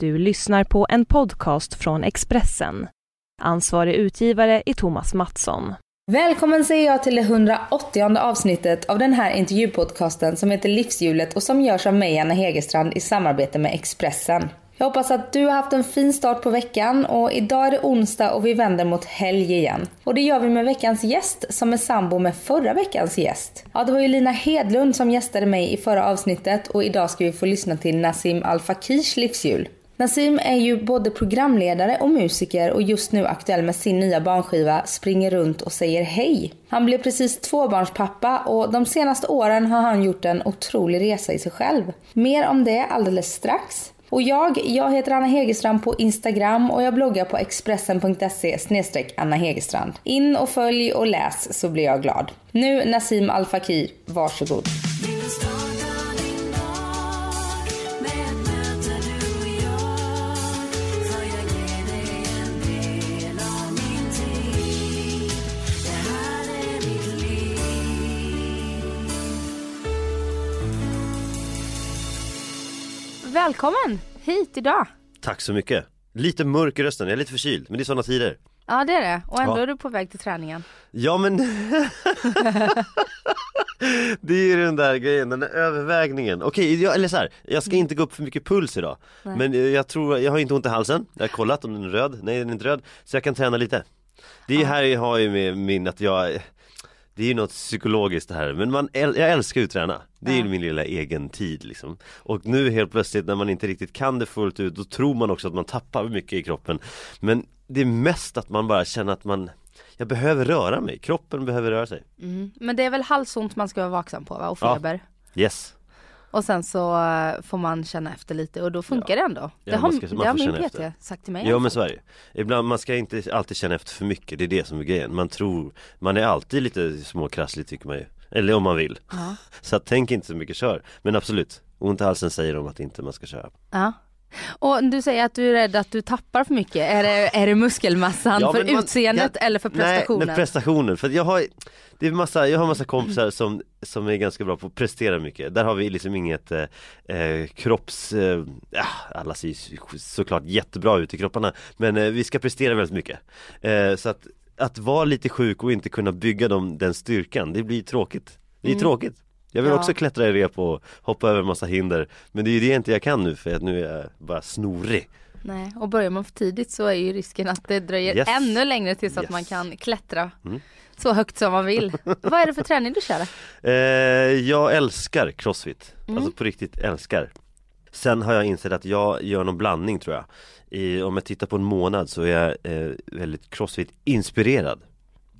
Du lyssnar på en podcast från Expressen. Ansvarig utgivare är Thomas Mattsson. Välkommen säger jag till det 180 avsnittet av den här intervjupodcasten som heter Livshjulet och som görs av mig, Anna Hegerstrand, i samarbete med Expressen. Jag hoppas att du har haft en fin start på veckan och idag är det onsdag och vi vänder mot helg igen. Och det gör vi med veckans gäst som är sambo med förra veckans gäst. Ja, det var ju Lina Hedlund som gästade mig i förra avsnittet och idag ska vi få lyssna till Nassim Al Fakirs livshjul. Nassim är ju både programledare och musiker och just nu aktuell med sin nya barnskiva Springer runt och säger hej. Han blev precis tvåbarnspappa och de senaste åren har han gjort en otrolig resa i sig själv. Mer om det alldeles strax. Och jag, jag heter Anna Hegerstrand på Instagram och jag bloggar på expressen.se Anna Hegerstrand. In och följ och läs så blir jag glad. Nu Nassim Al Fakir, varsågod. Välkommen hit idag. Tack så mycket. Lite mörk i rösten, jag är lite förkyld, men det är sådana tider. Ja det är det och ändå Ja. är du på väg till träningen. Ja men Det är ju den där grejen, den där övervägningen. Okej, jag, eller så här, jag ska inte gå upp för mycket puls idag. Men eh, jag tror, jag har inte ont i halsen. Jag har kollat om den är röd. Nej den är inte röd. Så jag kan träna lite. Det är här jag har ju med min att jag det är ju något psykologiskt det här, men man, äl- jag älskar ju att träna. Det är ju min lilla egen tid liksom. Och nu helt plötsligt när man inte riktigt kan det fullt ut, då tror man också att man tappar mycket i kroppen. Men det är mest att man bara känner att man, jag behöver röra mig, kroppen behöver röra sig. Mm. Men det är väl halsont man ska vara vaksam på va? och Ja. feber. Yes. Och sen så eh, får man känna efter lite och då funkar det ändå. Ja, det har, man ska- det har min PT efter. sagt till mig. Ja men så är det. Ibland, man ska inte alltid känna efter för mycket, det är det som är grejen. Man tror, man är alltid lite småkrasslig tycker man ju. Eller om man vill. Ja. Så tänk inte så mycket, kör. Men absolut, ont i halsen säger de att inte man ska köra. Ja. Och du säger att du är rädd att du tappar för mycket. Är det, är det muskelmassan Ja, för man- utseendet jag- eller för prestationen? Nej, prestationen. För jag har, det är massa, jag har massa kompisar som, som är ganska bra på att prestera mycket. Där har vi liksom inget eh, eh, kropps, eh, ja, alla ser ju såklart jättebra ut i kropparna. Men eh, vi ska prestera väldigt mycket. Eh, så att, att vara lite sjuk och inte kunna bygga dem, den styrkan, det blir tråkigt. Det är tråkigt. Jag vill Ja. också klättra i rep och hoppa över massa hinder. Men det är ju det inte jag kan nu för att nu är jag bara snorig. Nej, och börjar man för tidigt så är ju risken att det dröjer Yes. ännu längre tills att Yes. man kan klättra Mm. så högt som man vill. Vad är det för träning du kör? Eh, jag älskar crossfit, Mm. alltså på riktigt älskar Sen har jag insett att jag gör någon blandning tror jag I, Om jag tittar på en månad så är jag eh, väldigt crossfit-inspirerad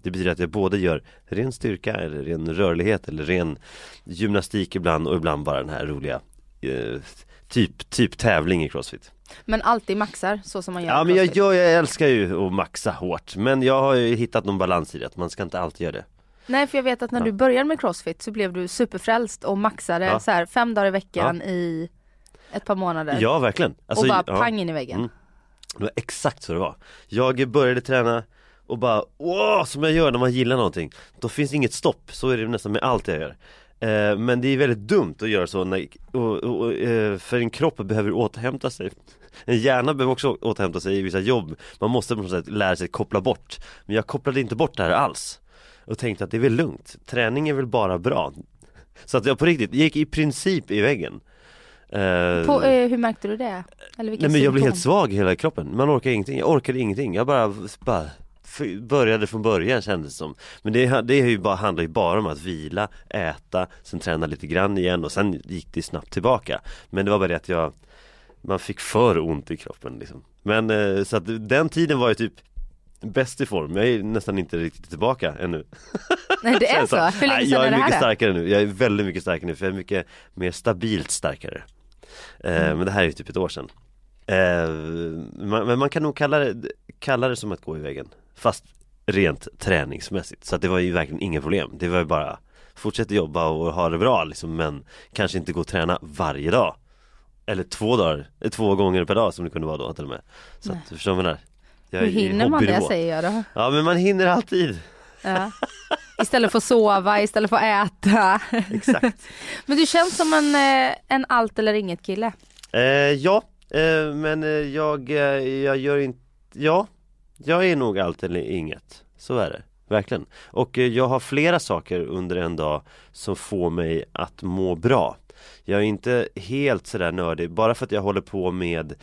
Det betyder att jag både gör ren styrka eller ren rörlighet eller ren gymnastik ibland och ibland bara den här roliga eh, typ, typ tävling i crossfit Men alltid maxar så som man gör Ja men jag, jag, jag älskar ju att maxa hårt men jag har ju hittat någon balans i det, att man ska inte alltid göra det Nej för jag vet att när Ja. du började med crossfit så blev du superfrälst och maxade Ja. så här fem dagar i veckan i ett par månader. Ja verkligen Alltså, och bara ja. pang in i väggen. Mm. Det var exakt så det var. Jag började träna och bara åh, som jag gör när man gillar någonting. Då finns inget stopp, så är det nästan med allt jag gör. Eh, men det är väldigt dumt att göra så när, och, och, eh, för en kropp behöver återhämta sig. En hjärna behöver också återhämta sig i vissa jobb. Man måste på något sätt lära sig koppla bort. Men jag kopplade inte bort det här alls. Och tänkte att det är väl lugnt. Träning är väl bara bra. Så att jag på riktigt gick i princip i väggen. Eh, På, eh, hur märkte du det? Eller Nej men jag blev helt svag i hela kroppen, man orkar ingenting, jag orkade ingenting, jag bara, bara började från början kändes det som Men det, det är ju bara, handlar ju bara om att vila, äta, sen träna lite grann igen och sen gick det snabbt tillbaka. Men det var bara det att jag Man fick för ont i kroppen liksom. Men eh, så att den tiden var ju typ Bäst i form, jag är nästan inte riktigt tillbaka ännu. Nej det är så? Hur länge sedan Jag är är mycket starkare nu, jag är väldigt mycket starkare nu för jag är mycket mer stabilt starkare. Eh, Mm. Men det här är ju typ ett år sedan eh, man, Men man kan nog kalla det, kalla det som att gå i väggen Fast rent träningsmässigt. Så att det var ju verkligen inga problem. Det var ju bara Fortsätta jobba och ha det bra liksom Men kanske inte gå och träna varje dag. Eller två dagar, eh, två gånger per dag som det kunde vara då till och med. Så att, du förstår vad jag menar? Jag Hur hinner man det säger jag då? Ja men man hinner alltid. Ja. Istället för att sova, istället för att äta. Exakt. Men du känns som en, eh, en allt eller inget kille. Eh, ja, eh, men eh, jag, eh, jag gör inte, ja, jag är nog allt eller inget. Så är det, verkligen. Och eh, jag har flera saker under en dag som får mig att må bra. Jag är inte helt sådär nördig, bara för att jag håller på med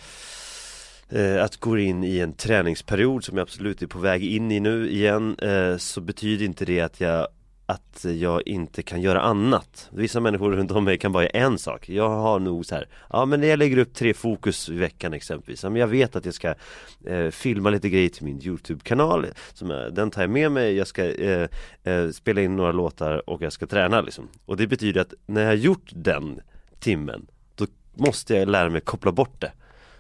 att gå in i en träningsperiod som jag absolut är på väg in i nu igen så betyder inte det att jag att jag inte kan göra annat. Vissa människor runt om mig kan bara göra en sak. Jag har nog så här, ja men jag lägger upp tre fokus i veckan exempelvis. Ja, men jag vet att jag ska eh, filma lite grejer till min Youtube-kanal. Som jag, den tar jag med mig, jag ska eh, eh, spela in några låtar och jag ska träna liksom. Och det betyder att när jag har gjort den timmen, då måste jag lära mig koppla bort det.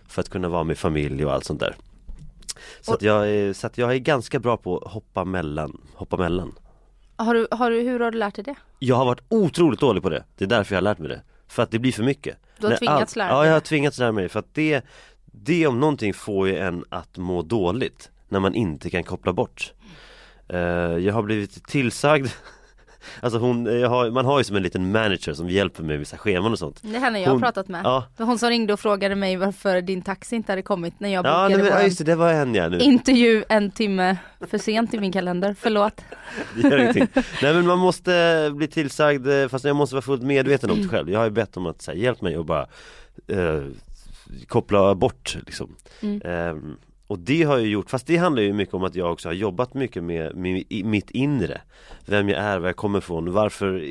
För att kunna vara med familj och allt sånt där. Så, Och- att, jag är, så att jag är ganska bra på att hoppa mellan, hoppa mellan. Har du, har du, hur har du lärt dig det? Jag har varit otroligt dålig på det. Det är därför jag har lärt mig det. För att det blir för mycket. Du har När tvingats lära dig Ja, jag har tvingats lära mig det. För att det, det om någonting får ju en att må dåligt. När man inte kan koppla bort. Eh, jag har blivit tillsagd Alltså hon, har, man har ju som en liten manager som hjälper mig med vissa scheman och sånt. Det är henne jag har Hon- pratat med. Ja, hon som ringde och frågade mig varför din taxi inte hade kommit när jag ja, bokade nej, men, ja just det, det var en ja nu. intervju en timme för sent i min kalender. Förlåt. Nej men man måste bli tillsagd eh, fast jag måste vara fullt medveten om det själv. Jag har ju bett om att säga hjälp mig och bara eh, koppla bort liksom. Mm. Ehm, och det har jag gjort, fast det handlar ju mycket om att jag också har jobbat mycket med, med i- mitt inre. Vem jag är, var jag kommer ifrån, varför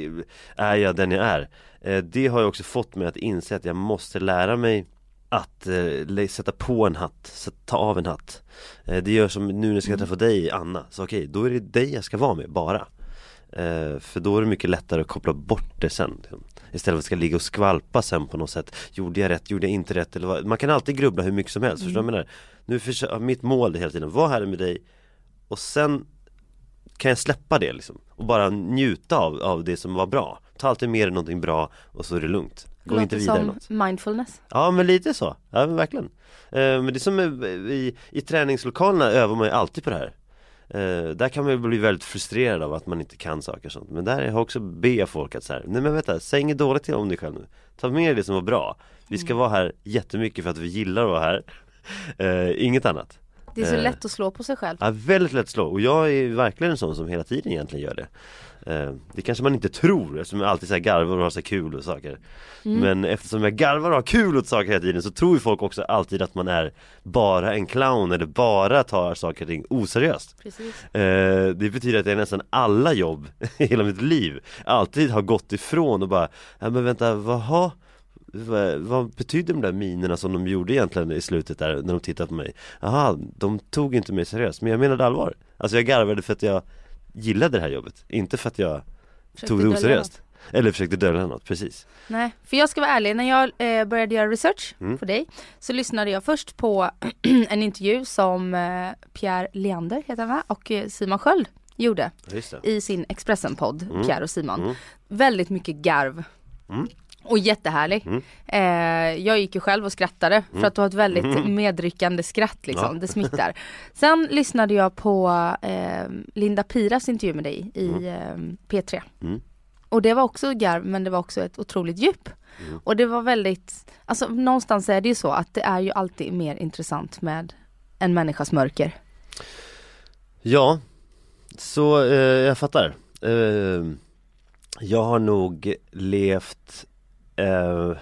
är jag den jag är. Eh, det har ju också fått mig att inse att jag måste lära mig att eh, sätta på en hatt, ta av en hatt. Eh, det gör som nu när jag ska träffa dig Anna, så okej, då är det dig jag ska vara med bara. Eh, för då är det mycket lättare att koppla bort det sen. liksom. Istället för att ska ligga och skvalpa sen på något sätt. Gjorde jag rätt, gjorde jag inte rätt? Eller vad? Man kan alltid grubbla hur mycket som helst, förstår du vad jag menar? Nu försöker, mitt mål är hela tiden, var här med dig och sen kan jag släppa det liksom och bara njuta av, av det som var bra. Ta alltid med dig någonting bra och så är det lugnt. Gå Låter inte vidare som något. mindfulness. Ja men lite så, ja men verkligen. Eh, men det är som i, i, träningslokalerna övar man ju alltid på det här. Eh, där kan man ju bli väldigt frustrerad av att man inte kan saker och sånt. Men där har jag också be folk att så här, nej men vänta, säg inget dåligt om dig själv nu. Ta med dig det som var bra. Vi ska vara här jättemycket för att vi gillar att vara här. Eh, inget annat. Det är så Eh. lätt att slå på sig själv. Ja, väldigt lätt att slå och jag är verkligen en sån som hela tiden egentligen gör det eh, Det kanske man inte tror eftersom jag alltid så här garvar och har så kul och saker Men eftersom jag garvar och har kul åt saker hela tiden så tror ju folk också alltid att man är bara en clown eller bara tar saker och ting oseriöst Precis. Eh, det betyder att jag nästan alla jobb i hela mitt liv alltid har gått ifrån och bara, ja men vänta, vaha? Vad, vad betyder de där minerna som de gjorde egentligen i slutet där när de tittade på mig? Jaha, de tog inte mig seriöst, men jag menade allvar Alltså jag garvade för att jag gillade det här jobbet, inte för att jag Försökte tog det oseriöst Eller försökte dölja något, precis Nej, för jag ska vara ärlig, när jag eh, började göra research Mm. på dig så lyssnade jag först på en intervju som eh, Pierre Leander heter han och eh, Simon Sköld gjorde Ja, just det i sin Expressen-podd, Mm. Pierre och Simon. Mm. Väldigt mycket garv. Mm. Och jättehärlig. Mm. Eh, jag gick ju själv och skrattade för att du har ett väldigt Mm. medryckande skratt liksom, Ja. det smittar. Sen lyssnade jag på eh, Linda Piras intervju med dig i eh, P3. Mm. Och det var också garv men det var också ett otroligt djup. Mm. Och det var väldigt, alltså någonstans är det ju så att det är ju alltid mer intressant med en människas mörker. Ja, så eh, jag fattar. Eh, jag har nog levt eh,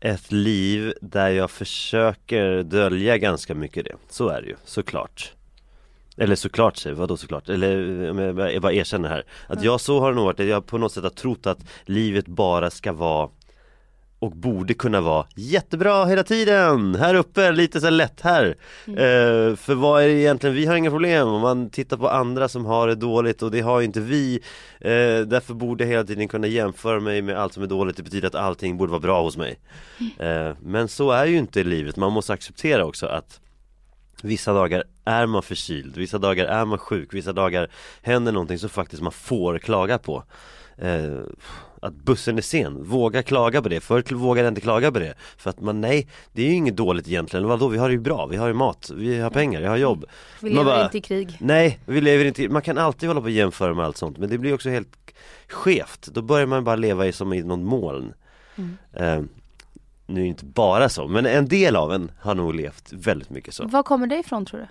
ett liv där jag försöker dölja ganska mycket det. Så är det ju, såklart. Eller såklart säger vadå såklart? Eller jag bara erkänner här. Att jag så har det nog varit, jag på något sätt har trott att livet bara ska vara och borde kunna vara jättebra hela tiden! Här uppe, lite så lätt här. Eh, för vad är det egentligen, vi har inga problem om man tittar på andra som har det dåligt och det har ju inte vi. Eh, därför borde jag hela tiden kunna jämföra mig med allt som är dåligt, det betyder att allting borde vara bra hos mig. Eh, men så är ju inte livet, man måste acceptera också att Vissa dagar är man förkyld, vissa dagar är man sjuk, vissa dagar händer någonting som faktiskt man får klaga på. Eh, att bussen är sen, våga klaga på det. Förr vågade jag inte klaga på det. För att man, nej, det är ju inget dåligt egentligen. Vadå, vi har det ju bra, vi har ju mat, vi har pengar, jag har jobb. Vi lever bara- inte i krig. Nej, vi lever inte, man kan alltid hålla på och jämföra med allt sånt men det blir också helt skevt. Då börjar man bara leva i som i något moln. Mm. Eh, nu är det inte bara så, men en del av en har nog levt väldigt mycket så. Var kommer det ifrån tror du?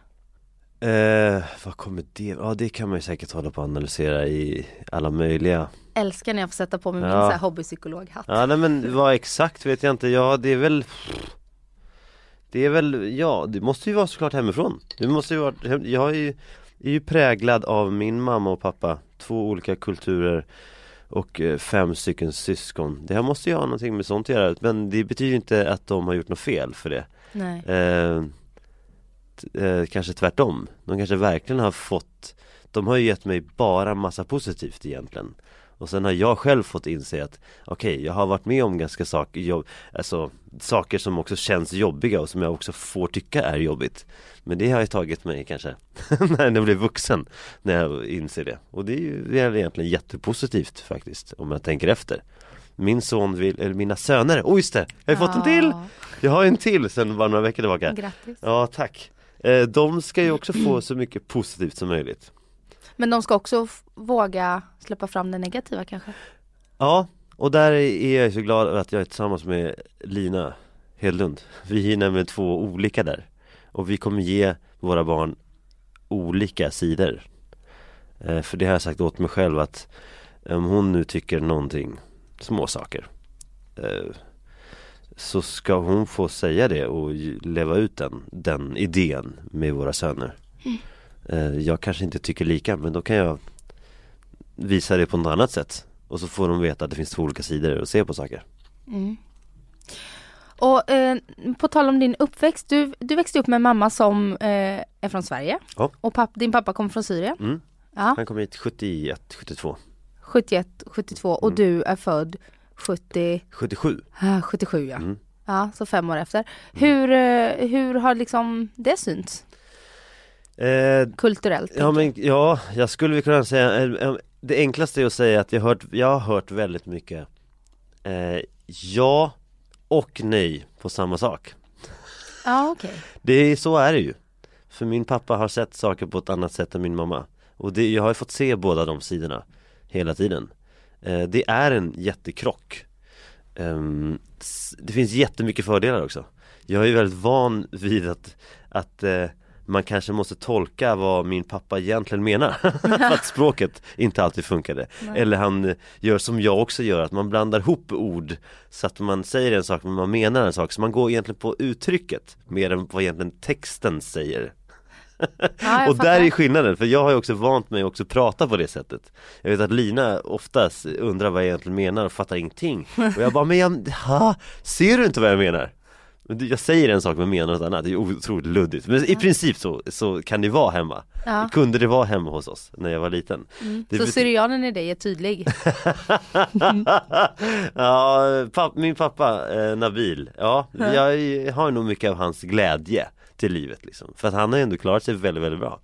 Eh, vad kommer det, ja det kan man ju säkert hålla på och analysera i alla möjliga Älskar när jag får sätta på mig min Ja. så här hobbypsykologhatt. Ja nej, men vad exakt vet jag inte, ja det är väl Det är väl, ja det måste ju vara såklart hemifrån. Det måste ju vara, jag är ju, är ju präglad av min mamma och pappa. Två olika kulturer och eh, fem stycken syskon. Det här måste ju ha någonting med sånt att göra. Men det betyder inte att de har gjort något fel för det. Nej. eh, eh, Kanske tvärtom. De kanske verkligen har fått De har ju gett mig bara massa positivt egentligen Och sen har jag själv fått inse att Okej, jag har varit med om ganska saker, jobb, alltså saker som också känns jobbiga och som jag också får tycka är jobbigt Men det har ju tagit mig kanske när jag blev vuxen När jag inser det Och det är ju egentligen jättepositivt faktiskt Om jag tänker efter Min son vill, eller mina söner, oh just det! Jag har fått en till! Ja. Jag har en till sen bara några veckor tillbaka Grattis. Ja tack eh, De ska ju också få så mycket positivt som möjligt Men de ska också våga släppa fram det negativa kanske? Ja, och där är jag så glad att jag är tillsammans med Lina Hedlund. Vi är nämligen två olika där. Och vi kommer ge våra barn olika sidor. Eh, För det har jag sagt åt mig själv att om hon nu tycker någonting, små saker eh, Så ska hon få säga det och leva ut den, den idén med våra söner. Eh, Jag kanske inte tycker lika men då kan jag visa det på något annat sätt och så får de veta att det finns två olika sidor att se på saker Mm. Och eh, på tal om din uppväxt, du, du växte upp med en mamma som eh, är från Sverige Ja. och papp, din pappa kom från Syrien. mm. Ja, Han kom hit 71, 72, 71, 72 och Mm. du är född 70, 77 ah, 77 ja. mm. Ja, så fem år efter. Hur, eh, hur har liksom det synts eh, kulturellt? Ja men ja, jag skulle kunna säga eh, eh, Det enklaste är att säga att jag har hört, jag har hört väldigt mycket eh, Ja och nej på samma sak. Ja, okej. Det är, så är det ju. För min pappa har sett saker på ett annat sätt än min mamma. Och det, jag har ju fått se båda de sidorna Hela tiden. Eh, Det är en jättekrock. S- Det finns jättemycket fördelar också. Jag är ju väldigt van vid att, att eh, man kanske måste tolka vad min pappa egentligen menar. För att språket inte alltid funkade. Eller han eh, gör som jag också gör, att man blandar ihop ord Så att man säger en sak men man menar en sak. Så man går egentligen på uttrycket mer än vad egentligen texten säger. Ja, och där är skillnaden, för jag har ju också vant mig också att prata på det sättet. Jag vet att Lina oftast undrar vad jag egentligen menar och fattar ingenting. Och jag bara, men jag, ha, ser du inte vad jag menar? Men jag säger en sak men menar något annat, det är otroligt luddigt. Men i princip så, så kan det vara hemma. Ja. Kunde det vara hemma hos oss när jag var liten? Det Så syrianen i dig är tydlig. ja, papp, min pappa eh, Nabil, ja, jag har nog mycket av hans glädje till livet liksom. För att han har ändå klarat sig väldigt, väldigt bra.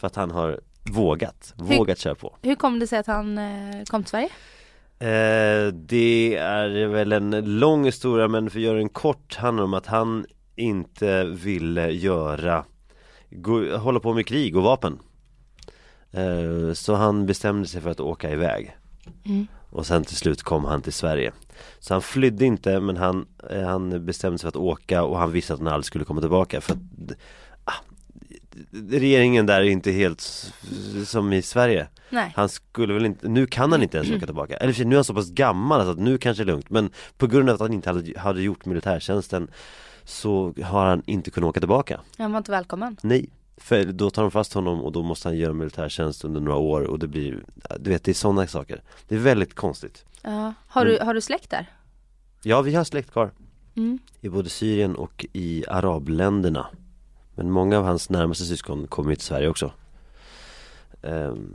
För att han har vågat, vågat köra på. Hur kom det sig att han eh, kom till Sverige? Eh, det är väl en lång historia men för att göra den kort handlar det om att han inte ville göra gå, hålla på med krig och vapen. Eh, Så han bestämde sig för att åka iväg. Och sen till slut kom han till Sverige. Så han flydde inte men han, eh, han bestämde sig för att åka och han visste att han aldrig skulle komma tillbaka för att Regeringen där är inte helt som i Sverige Nej. han skulle väl inte, nu kan han inte ens åka tillbaka Eller för nu är han så pass gammal så att nu kanske det är lugnt Men på grund av att han inte hade, hade gjort militärtjänsten Så har han inte kunnat åka tillbaka Han var inte välkommen. Nej För då tar de fast honom och då måste han göra militärtjänst under några år och det blir Du vet det är sådana saker Det är väldigt konstigt Ja. Har, du, har du släkt där? Ja vi har släkt kvar Mm. I både Syrien och i arabländerna Men många av hans närmaste syskon kommer ju till Sverige också Ehm,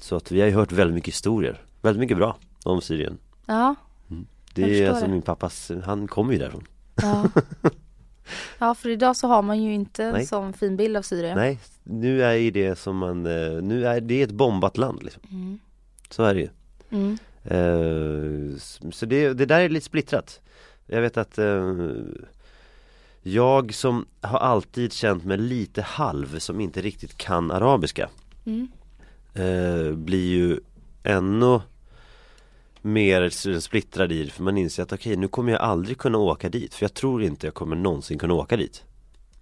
Så att vi har ju hört väldigt mycket historier Väldigt mycket bra om Syrien Ja. Det Jag är alltså det. min pappas, han kommer ju därifrån Ja. ja, för idag så har man ju inte en Nej. sån fin bild av Syrien. Nej, nu är ju det som man, eh, nu är det ett bombat land liksom Mm. Så är det ju Mm. Eh, Så det, det där är lite splittrat Jag vet att eh, Jag som har alltid känt mig lite halv som inte riktigt kan arabiska Mm. eh, Blir ju ännu mer splittrad i det för man inser att okej nu kommer jag aldrig kunna åka dit för jag tror inte jag kommer någonsin kunna åka dit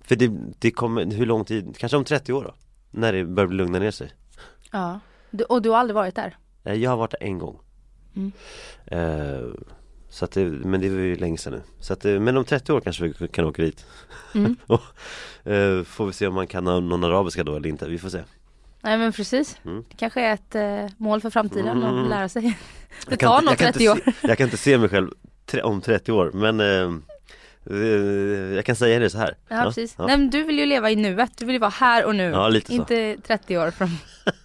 För det, det kommer, hur lång tid, kanske om 30 år då? När det börjar lugna ner sig Ja. Och du har aldrig varit där? Eh, Jag har varit där en gång Mm. eh, Så att det, men det var ju länge sedan nu Så att, eh, men om 30 år kanske vi kan åka dit Mm. Och, eh, Får vi se om man kan någon arabiska då eller inte, vi får se Nej men precis. Mm. Det kanske är ett eh, mål för framtiden Mm. att lära sig. Det tar nog jag kan 30 inte år. Se, jag kan inte se mig själv tre, om 30 år men eh, eh, Jag kan säga det så här Ja, precis. ja. Nej men du vill ju leva i nuet, du vill ju vara här och nu. Ja, lite så. Inte 30 år fram.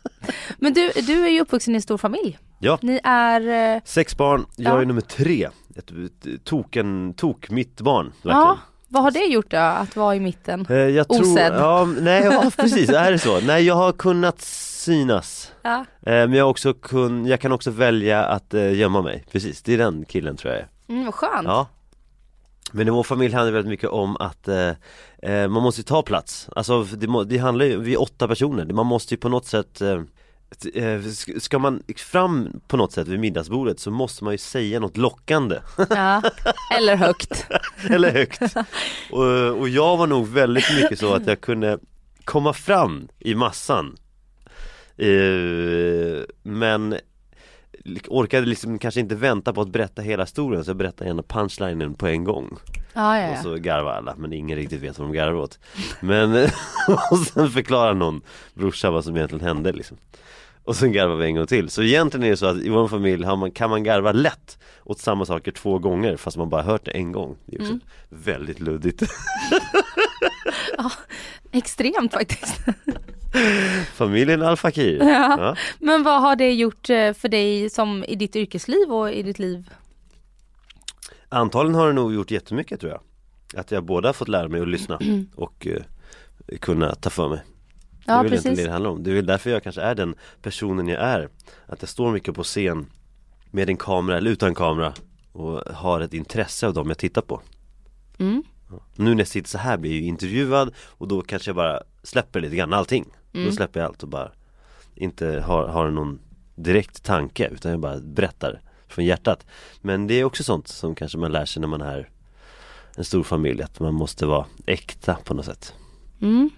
men du, du är ju uppvuxen i en stor familj. Ja. Ni är, eh, Sex barn, jag Ja. är nummer tre Ett, ett token, tok mitt barn verkligen. ja, vad har det gjort då, att vara i mitten? Eh, Jag tror, Osedd. ja, nej ja, precis, är det så? Nej jag har kunnat synas Ja. eh, Men jag, också kun, jag kan också välja att eh, gömma mig, precis, det är den killen tror jag är. Mm, vad skönt. Ja Men i vår familj handlar det väldigt mycket om att eh, man måste ta plats Alltså det, det handlar ju, vi är åtta personer, man måste ju på något sätt eh, Ska man fram på något sätt vid middagsbordet så måste man ju säga något lockande. Ja. Eller högt. Eller högt. Och, och jag var nog väldigt mycket så att jag kunde komma fram i massan. Eh, Men orkade liksom kanske inte vänta på att berätta hela historien så jag berättade gärna punchlinen på en gång. Ja, ja, Och så garvar alla men ingen riktigt vet vad de garvar åt. Men, och sen förklarar någon brorsa vad som egentligen hände liksom Och sen garvar vi en gång till Så egentligen är det så att i vår familj man, kan man garva lätt åt samma saker två gånger fast man bara hört det en gång Det är Mm. väldigt luddigt Extremt faktiskt. Familjen Al Fakir Ja. ja. Men vad har det gjort eh, för dig som i ditt yrkesliv och i ditt liv? Antagligen har det nog gjort jättemycket tror jag Att jag både har fått lära mig att lyssna och eh, kunna ta för mig Det är Ja, väl egentligen det det handlar om. Det är väl därför jag kanske är den personen jag är. Att jag står mycket på scen med en kamera eller utan kamera och har ett intresse av dem jag tittar på. Mm. Nu när jag sitter så här blir jag ju intervjuad och då kanske jag bara släpper lite grann allting. Mm. Då släpper jag allt och bara inte har, har någon direkt tanke utan jag bara berättar från hjärtat. Men det är också sånt som kanske man lär sig när man är en stor familj att man måste vara äkta på något sätt. Mm.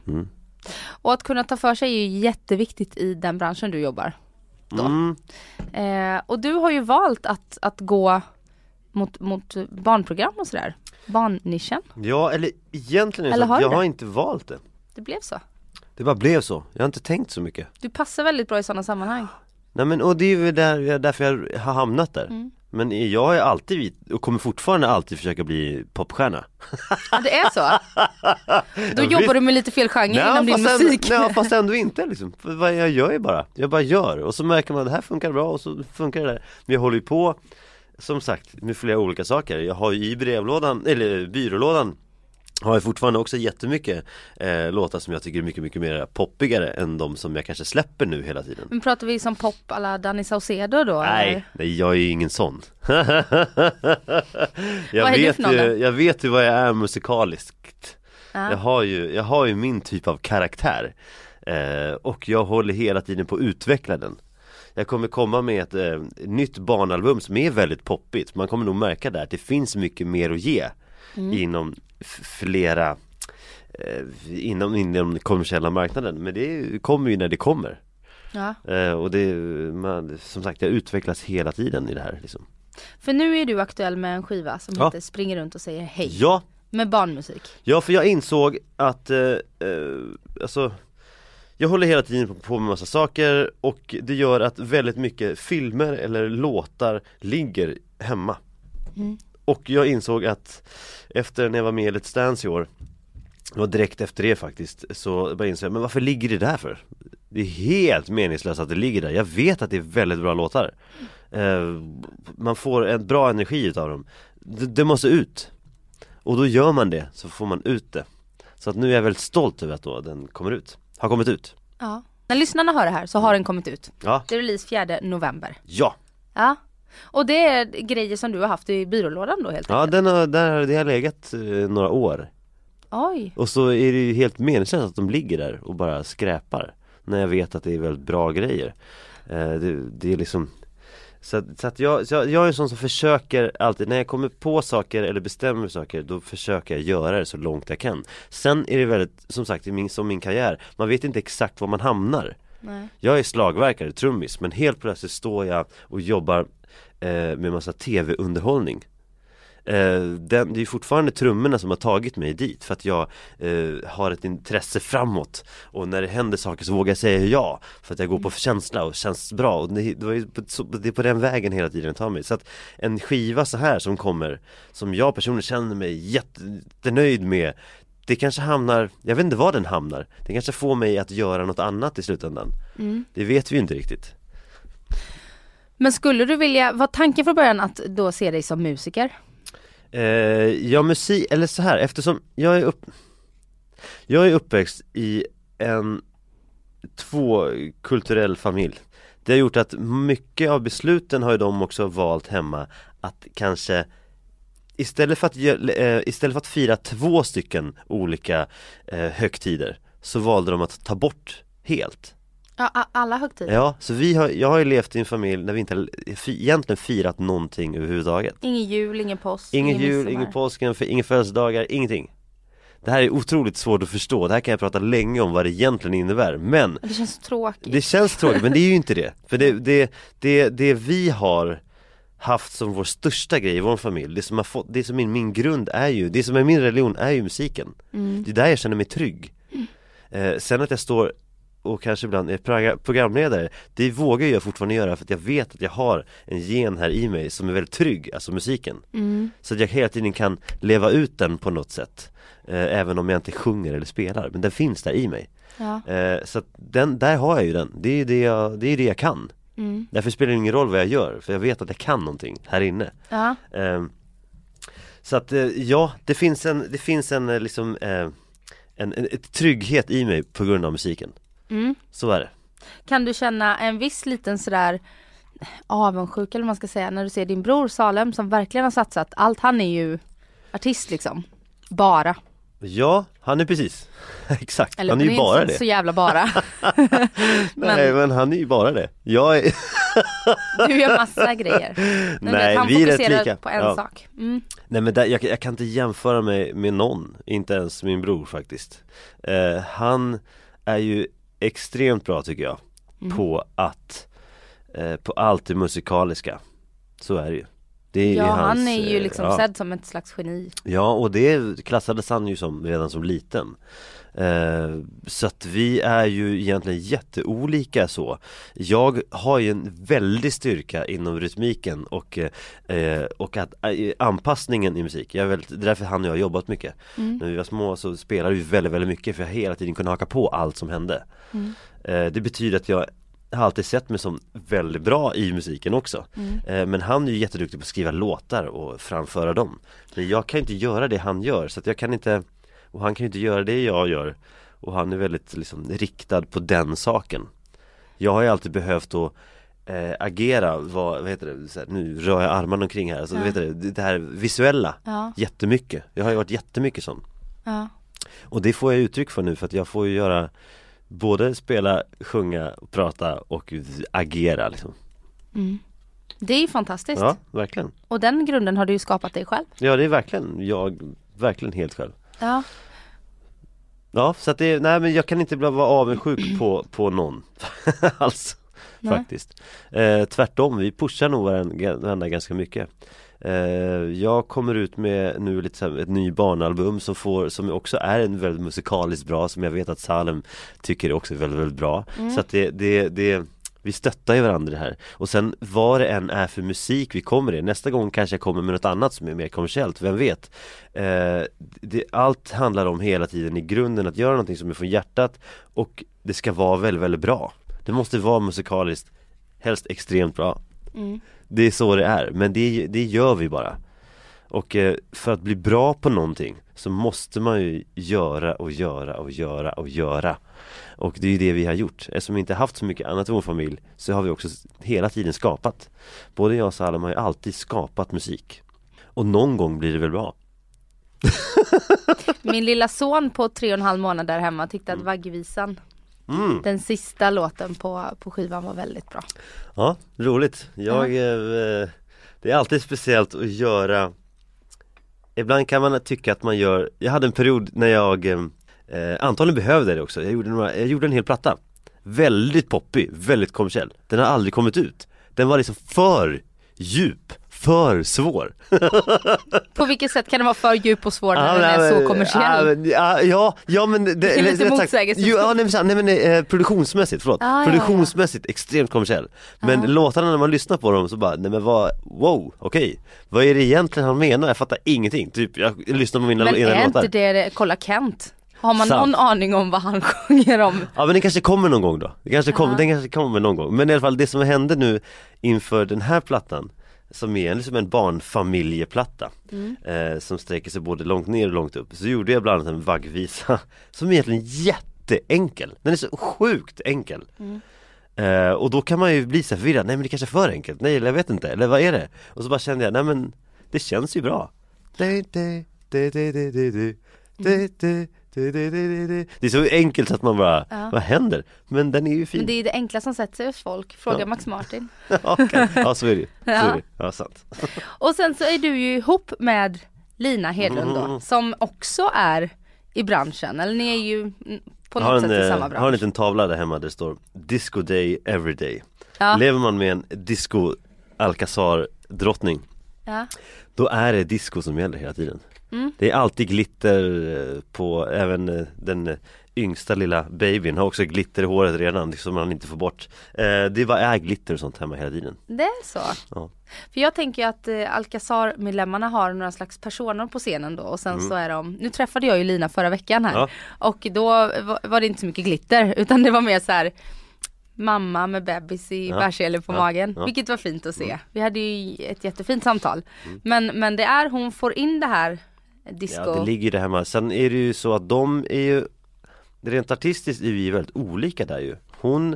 Och att kunna ta för sig är ju jätteviktigt i den branschen du jobbar. Mm. Eh, och du har ju valt att, att gå mot, mot barnprogram och sådär. Barnnischen. Ja eller egentligen är Eller har jag det? har inte valt det. Det blev så. Det bara blev så. Jag har inte tänkt så mycket. Du passar väldigt bra i sådana sammanhang. Nej men och det är ju där, därför jag har hamnat där. Mm. Men jag är alltid, och kommer fortfarande alltid försöka bli popstjärna. Ja, det är så. Då jobbar du med lite fel genre inom din musik. Ändå, nej, fast ändå inte liksom. Jag gör ju bara. Jag bara gör. Och så märker man att det här funkar bra och så funkar det där. Men jag håller ju på, som sagt, med flera olika saker. Jag har ju i brevlådan, eller byrålådan har jag fortfarande också jättemycket eh, låtar som jag tycker är mycket, mycket mer poppigare än de som jag kanske släpper nu hela tiden. Men pratar vi som pop alla Danny Saucedo då? Nej, eller? nej jag är ju ingen sån jag, vet ju, jag vet ju vad jag är musikaliskt Ja. jag, har ju, jag har ju min typ av karaktär eh, Och jag håller hela tiden på att utveckla den Jag kommer komma med ett eh, nytt barnalbum som är väldigt poppigt Man kommer nog märka där att det finns mycket mer att ge Mm. Inom flera eh, inom, inom den kommersiella marknaden Men det kommer ju när det kommer Ja. Eh, och det, man, som sagt jag utvecklas hela tiden i det här liksom. För nu är du aktuell med en skiva som Ja. heter Springer runt och säger hej. Ja, Med barnmusik. ja för jag insåg att, eh, eh, alltså Jag håller hela tiden på, på med massa saker och det gör att väldigt mycket filmer eller låtar ligger hemma Mm. Och jag insåg att efter när jag var med i Let's Dance i år det var direkt efter det faktiskt, så bara insåg jag, men varför ligger det där för? Det är helt meningslöst att det ligger där, jag vet att det är väldigt bra låtar eh, Man får en bra energi utav dem det, det måste ut Och då gör man det, så får man ut det Så att nu är jag väldigt stolt över att då den kommer ut, har kommit ut Ja. När lyssnarna hör det här så har den kommit ut. Ja, Det är release 4 november. ja, Ja. Och det är grejer som du har haft i byrålådan då helt ja enkelt? den har, där, det har legat eh, några år Oj. Och så är det ju helt meningslöst att de ligger där och bara skräpar När jag vet att det är väldigt bra grejer eh, det, det är liksom Så, att- så att jag, så jag, jag är en sån som försöker alltid, när jag kommer på saker eller bestämmer saker Då försöker jag göra det så långt jag kan Sen är det väldigt, som sagt, min, som min karriär Man vet inte exakt var man hamnar Nej. Jag är slagverkare, trummis, men helt plötsligt står jag och jobbar eh, med massa tv-underhållning eh, den, Det är fortfarande trummorna som har tagit mig dit för att jag eh, har ett intresse framåt. Och när det händer saker så vågar jag säga ja För att jag går på känsla och känns bra. Och det, det, ju på, så, det är på den vägen hela tiden det tar mig. Så att en skiva så här som kommer Som jag personligen känner mig jättenöjd med det kanske hamnar, jag vet inte var den hamnar. Det kanske får mig att göra något annat i slutändan. Mm. Det vet vi ju inte riktigt men skulle du vilja, var tanken från början att då se dig som musiker? eh, Ja musik, eller så här eftersom jag är upp Jag är uppväxt i en tvåkulturell familj Det har gjort att mycket av besluten har ju de också valt hemma att kanske Istället för att, eh, istället för att fira två stycken olika eh, högtider Så valde de att ta bort helt Ja, alla högtider? Ja, så vi har, jag har ju levt i en familj där vi inte egentligen firat någonting överhuvudtaget Ingen jul, ingen påsk, Ingen jul, midsommar. ingen påsk, ingen, ingen födelsedagar, ingenting Det här är otroligt svårt att förstå, det här kan jag prata länge om vad det egentligen innebär Men Det känns tråkigt. det känns tråkigt, men det är ju inte det För det, det, det, det vi har haft som vår största grej i vår familj Det som har fått, det som är min grund är ju, det som är min religion är ju musiken Mm. Det är där jag känner mig trygg eh, Sen att jag står och kanske ibland är progra- programledare Det vågar jag fortfarande göra för att jag vet att jag har en gen här i mig som är väldigt trygg, alltså musiken Mm. Så att jag hela tiden kan leva ut den på något sätt eh, Även om jag inte sjunger eller spelar, men den finns där i mig Ja. eh, Så att den, där har jag ju den, det är ju det jag, det, är det jag kan Mm. Därför spelar det ingen roll vad jag gör, för jag vet att jag kan någonting här inne Ja. eh, Så att eh, ja, det finns en, det finns en eh, liksom eh, en, en ett trygghet i mig på grund av musiken Mm. Så är det Kan du känna en viss liten sådär avundsjuka eller vad man ska säga när du ser din bror Salem som verkligen har satsat allt. Han är ju artist liksom. Bara. Ja, han är precis Exakt, Eller han är ju men bara inte det så jävla bara. Nej men han är ju bara det Jag är, Du gör massa grejer. Men du Nej, vet, han vi är rätt lika. på en Ja. sak. Mm. Nej men där, jag, jag kan inte jämföra mig med någon, inte ens min bror faktiskt eh, Han är ju extremt bra tycker jag Mm. på att, eh, på allt det musikaliska Så är det ju det är ju Ja hans, han är ju eh, liksom ja. sedd som ett slags geni. Ja och det klassades han ju som redan som liten Så att vi är ju egentligen jätteolika så. Jag har ju en väldig styrka inom rytmiken och, eh, och att, eh, anpassningen i musik. Jag är väldigt, Det är därför han och jag har jobbat mycket. När vi var små så spelade vi väldigt, väldigt mycket för jag hela tiden kunde haka på allt som hände. Eh, Det betyder att jag har alltid sett mig som väldigt bra i musiken också. Eh, Men han är ju jätteduktig på att skriva låtar och framföra dem. Men jag kan inte göra det han gör så att jag kan inte Och han kan ju inte göra det jag gör Och han är väldigt liksom riktad på den saken Jag har ju alltid behövt att eh, agera, vad, vad heter det, här, nu rör jag armarna omkring här, alltså, Ja. heter det, det här visuella Ja. Jättemycket, jag har ju varit jättemycket sån Ja. och det får jag uttryck för nu för att jag får ju göra Både spela, sjunga, prata och agera liksom Mm. Det är ju fantastiskt. Ja, verkligen Och den grunden har du ju skapat dig själv. Ja det är verkligen, jag, verkligen helt själv Ja. Ja, så att det, nej men jag kan inte vara avundsjuk på, på någon. Alls, faktiskt. Eh, Tvärtom, vi pushar nog varandra, ganska mycket. Eh, Jag kommer ut med nu lite så här, ett ny barnalbum som får, som också är en väldigt musikaliskt bra Som jag vet att Salem tycker också är väldigt, väldigt bra. Så att det, det, det vi stöttar ju varandra här Och sen vad det än är för musik vi kommer i Nästa gång kanske jag kommer med något annat som är mer kommersiellt, vem vet? Eh, det, allt handlar om hela tiden i grunden att göra någonting som är från hjärtat Och det ska vara väldigt, väldigt bra Det måste vara musikaliskt Helst extremt bra Mm. Det är så det är, men det, det gör vi bara Och eh, för att bli bra på någonting så måste man ju göra och göra och göra och göra Och det är ju det vi har gjort Eftersom vi inte haft så mycket annat i vår familj så har vi också hela tiden skapat Både jag och Salem har ju alltid skapat musik Och någon gång blir det väl bra Min lilla son på tre och en halv månad där hemma tyckte att Mm. vaggvisan Mm. Den sista låten på, på skivan var väldigt bra. Ja, roligt. Jag, eh, det är alltid speciellt att göra Ibland kan man tycka att man gör, jag hade en period när jag eh, eh, antagligen behövde det också, jag gjorde, några, jag gjorde en hel platta. Väldigt poppig, väldigt kommersiell. Den har aldrig kommit ut. Den var liksom för djup, för svår På vilket sätt kan den vara för djup och svår när den är men- så kommersiell? Ja, men- ja, men det, är eller lite motsägelsefullt. Ja, nej, men, nej men eh, produktionsmässigt, förlåt. Ah, produktionsmässigt extremt kommersiell. Men låtarna när man lyssnar på dem så bara, nej men vad, wow, okej. Vad är det egentligen han menar? Jag fattar ingenting. Typ, jag lyssnar på mina Men egna är låtar. inte det, det, kolla Kent. Har man Sant. någon aning om vad han sjunger om? Ja men det kanske kommer någon gång då. Det kanske kommer, den kanske kommer någon gång. Men i alla fall det som hände nu inför den här plattan som är liksom en barnfamiljeplatta eh, som sträcker sig både långt ner och långt upp. Så gjorde jag bland annat en vaggvisa som är egentligen jätteenkel. Den är så sjukt enkel. Eh, och då kan man ju bli så förvirrad, nej men det kanske är för enkelt, nej eller jag vet inte, eller vad är det? Och så bara kände jag, nej men det känns ju bra. Mm. Det är så enkelt att man bara, Ja. vad händer? Men den är ju Men fin. det är det enkla som sätter sig hos folk. Fråga Ja. Max Martin. kan- ja så är det ju. Ja. Ja, sant. Och sen så är du ju ihop med Lina Hedlund Mm. då, som också är i branschen. Eller ni är ju mm, på Jag något en, sätt i eh, samma har en bransch. liten tavla där hemma där det står Disco Day Everyday. Ja. Lever man med en disco Alcazar drottning Ja. Då är det disco som gäller hela tiden Mm. Det är alltid glitter eh, på, även eh, den eh, yngsta lilla babyn har också glitter i håret redan som man inte får bort eh, Det bara är glitter och sånt hemma hela tiden Det är så. Ja. För jag tänker att eh, Alcazar-medlemmarna har några slags personer på scenen då och sen så är de, nu träffade jag ju Lina förra veckan här Mm. Ja. och då var, var det inte så mycket glitter utan det var mer så här Mamma med bebis i Ja. bärsele på Ja. magen, Ja. vilket var fint att se. Vi hade ju ett jättefint samtal. Men, men det är, hon får in det här disco. Ja det ligger ju där hemma, sen är det ju så att de är ju Rent artistiskt är vi väldigt olika där ju Hon